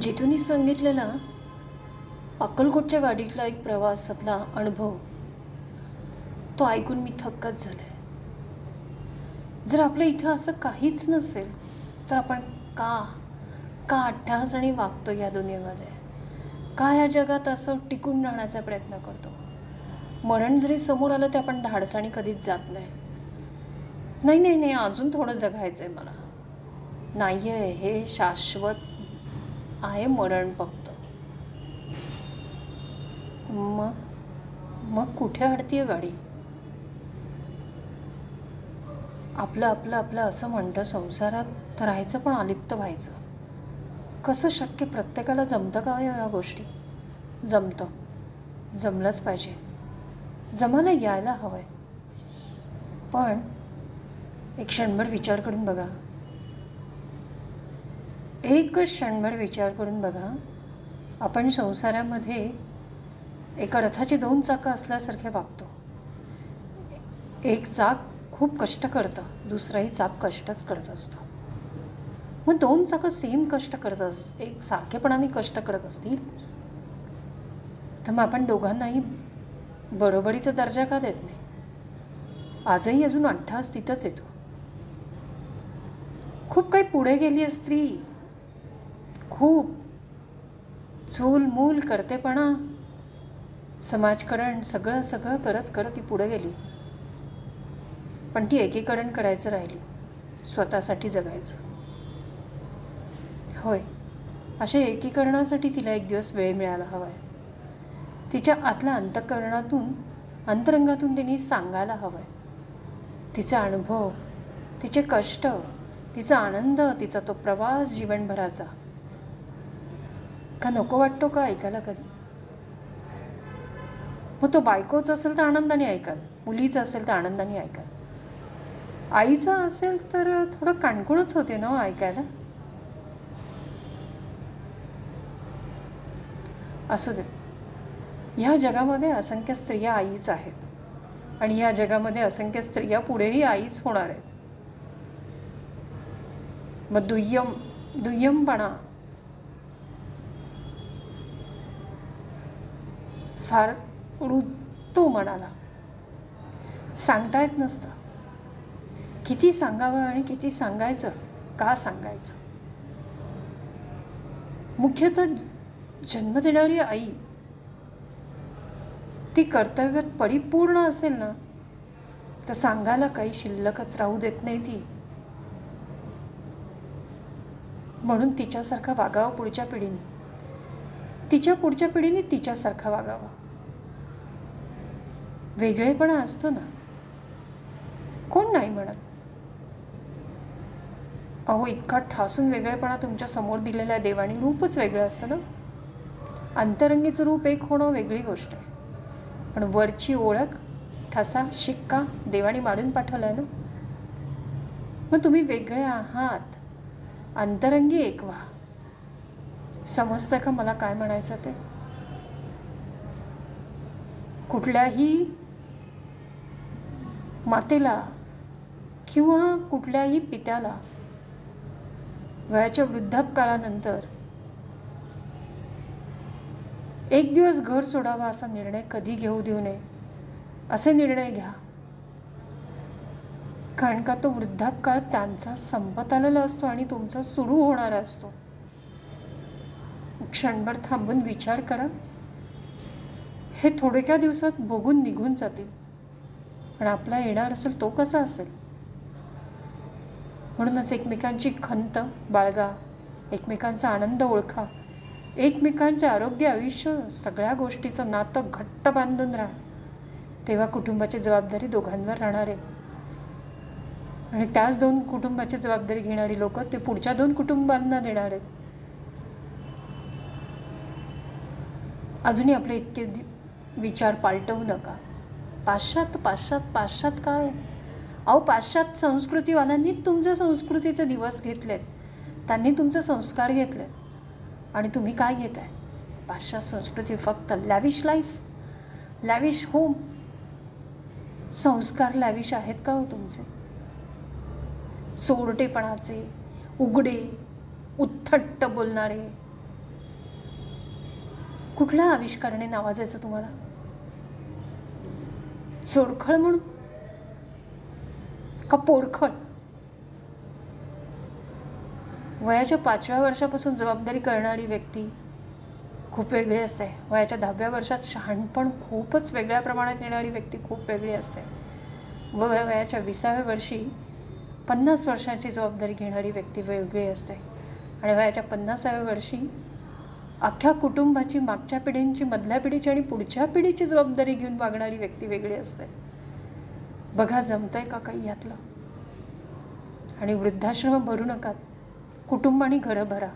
जितूनी सांगितलेला अक्कलकोटच्या गाडीतला एक प्रवासातला अनुभव तो ऐकून मी थक्कच झाले. जर आपल्या इथं असं काहीच नसेल तर आपण का का अठ्ठास आणि वागतो या दुनियेमध्ये? का या जगात असं टिकून राहण्याचा प्रयत्न करतो? मरण जरी समोर आलं ते आपण धाडसाने कधीच जात नाही. नाही नाही नाही अजून थोडं जगायचं आहे मला. नाही आहे हे शाश्वत आहे मरण फक्त. मग मग कुठे अडतीये गाडी? आपलं आपलं आपलं असं म्हणतं संसारात राहायचं पण अलिप्त व्हायचं. कसं शक्य प्रत्येकाला जमतं का या गोष्टी? जमतं. जमलंच पाहिजे. जमायला यायला हवं आहे पण एक क्षणभर विचार करून बघा. एकच क्षणभर विचार करून बघा. आपण संसारामध्ये एका रथाची दोन चाकं असल्यासारखे वागतो. एक चाक खूप कष्ट करतं दुसराही चाक कष्टच करत असतं. मग दोन चाकं सेम कष्ट करत अस एक सारखेपणाने कष्ट करत असतील? तर मग आपण दोघांनाही बरोबरीचा दर्जा का देत नाही? आजही अजून अठ्ठास तिथंच येतो. खूप काही पुढे गेली आहे स्त्री. खूप चूलमूल करतेपणा समाजकरण सगळं सगळं करत करत ती पुढे गेली. पण ती एकीकरण करायचं राहिली. स्वतःसाठी जगायचं. होय. अशा एकीकरणासाठी तिला एक दिवस वेळ मिळाला हवा आहे तिच्या आतल्या अंतकरणातून अंतरंगातून तिने सांगायला हवं आहे तिचा अनुभव तिचे कष्ट तिचा आनंद तिचा तो प्रवास जीवनभराचा का नको वाटतो का ऐकायला कधी? मग तो बायकोचा असेल तर आनंदाने ऐकाल मुलीचं असेल तर आनंदाने ऐकाल. आईचा असेल तर थोडं काणकुणच होते ना हो ऐकायला. असू दे. ह्या जगामध्ये असंख्य स्त्रिया आईच आहेत आणि ह्या जगामध्ये असंख्य स्त्रिया पुढेही आईच होणार आहेत. मग दुय्यम दुय्यमपणा फार ऋतू मनाला. सांगता येत नसतं. किती सांगावं आणि किती सांगायचं का सांगायचं? मुख्यतः जन्म देणारी आई ती कर्तव्यात परिपूर्ण असेल ना तर सांगायला काही शिल्लकच राहू देत नाही ती. म्हणून तिच्यासारखा वागावं पुढच्या पिढीने. तिच्या पुढच्या पिढीने तिच्यासारखा वागावा. वेगळेपणा असतो ना. कोण नाही म्हणत? अहो इतका ठासून वेगळेपणा तुमच्यासमोर दिलेल्या देवाने रूपच वेगळं असतं ना. अंतरंगीचं रूप एक होणं वेगळी गोष्ट आहे. पण वरची ओळख ठसा शिक्का देवाने मारून पाठवला ना. मग तुम्ही वेगळे आहात. अंतरंगी एक व्हा. समजतं का मला काय म्हणायचं ते? कुठल्याही मातेला किंवा कुठल्याही पित्याला. वयाच्या वृद्धापकाळानंतर एक दिवस घर सोडावा असा निर्णय कधी घेऊ देऊ नये असे निर्णय घ्या. कारण का तो वृद्धापकाळ त्यांचा संपत आलेला असतो आणि तुमचा सुरू होणारा असतो. क्षणभर थांबून विचार करा. हे थोडक्या दिवसात बघून निघून जातील. पण आपला येणार असेल तो कसा असेल? म्हणूनच एकमेकांची खंत बाळगा एकमेकांचा आनंद ओळखा एकमेकांचे आरोग्य आयुष्य सगळ्या गोष्टीचं नातं घट्ट बांधून राहा. तेव्हा कुटुंबाची जबाबदारी दोघांवर राहणार. आहे आणि त्याच दोन कुटुंबाची जबाबदारी घेणारी लोक ते पुढच्या दोन कुटुंबांना देणार. आहेत अजूनही आपले इतके विचार पालटवू नका. पाश्चात पाश्चात पाश्चात काय? अहो पाश्चात संस्कृतीवाल्यांनी तुमच्या संस्कृतीचे दिवस घेतलेत. त्यांनी तुमचे संस्कार घेतलेत. आणि तुम्ही काय घेत आहे पाश्चात संस्कृती फक्त लॅविश लाईफ लॅविश होम संस्कार लॅविश आहेत का हो तुमचे? चोरटेपणाचे उघडे उत्थट्ट बोलणारे. कुठल्या आविष्काराने नावाजायचं तुम्हाला? चोरखळ म्हणून? का पोरखळ वयाच्या पाचव्या वर्षापासून जबाबदारी करणारी व्यक्ती खूप वेगळी असते. वयाच्या दहाव्या वर्षात शहाणपण खूपच वेगळ्या प्रमाणात येणारी व्यक्ती खूप वेगळी असते. व वयाच्या विसाव्या वर्षी पन्नास वर्षांची जबाबदारी घेणारी व्यक्ती वेगळी असते. आणि वयाच्या पन्नासाव्या वर्षी अख्ख्या कुटुंबाची मागच्या पिढींची मधल्या पिढीची आणि पुढच्या पिढीची जबाबदारी घेऊन वागणारी व्यक्ती वेगळी असते. बघा जमतंय का काही यातलं? आणि वृद्धाश्रम भरू नका. कुटुंब आणि घरं भरा.